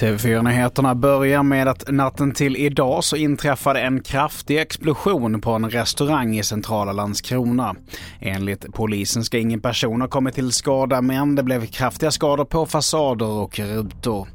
TV4-nyheterna börjar med att natten till idag så inträffade en kraftig explosion på en restaurang i centrala Landskrona. Enligt polisen ska ingen person ha kommit till skada men det blev kraftiga skador på fasader och rutor.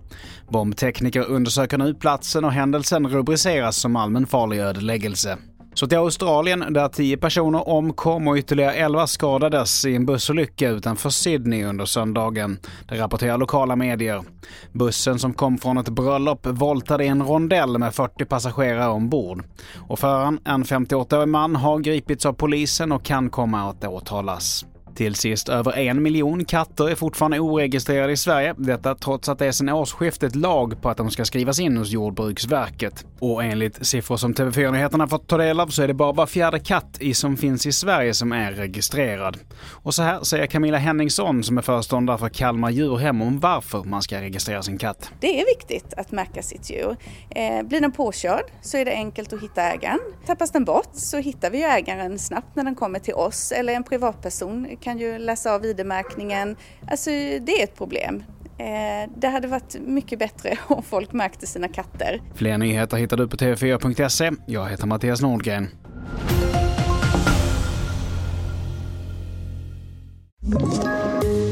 Bombtekniker undersöker nu platsen och händelsen rubriceras som allmänfarlig ödeläggelse. Så till Australien där 10 personer omkom och ytterligare elva skadades i en bussolycka utanför Sydney under söndagen. Det rapporterar lokala medier. Bussen som kom från ett bröllop voltade i en rondell med 40 passagerare ombord. Och föraren, en 58-årig man, har gripits av polisen och kan komma att åtalas. Till sist, över en miljon katter är fortfarande oregistrerade i Sverige. Detta trots att det är sedan årsskiftet lag på att de ska skrivas in hos Jordbruksverket. Och enligt siffror som TV4-nyheterna fått ta del av så är det bara var fjärde katt i som finns i Sverige som är registrerad. Och så här säger Camilla Henningsson som är föreståndare för Kalmar djurhem om varför man ska registrera sin katt. Det är viktigt att märka sitt djur. Eh, blir den påkörd så är det enkelt att hitta ägaren. Tappas den bort så hittar vi ägaren snabbt när den kommer till oss eller en privatperson kan ju läsa av ID-märkningen. Alltså det är ett problem. Eh, det hade varit mycket bättre om folk märkte sina katter. Fler nyheter hittar du på tv4.se. Jag heter Mattias Nordgren.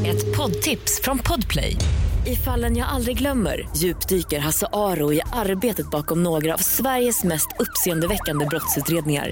Ett poddtips från Podplay. I fallen jag aldrig glömmer djupdyker Hasse Aro i arbetet bakom några av Sveriges mest uppseendeväckande brottsutredningar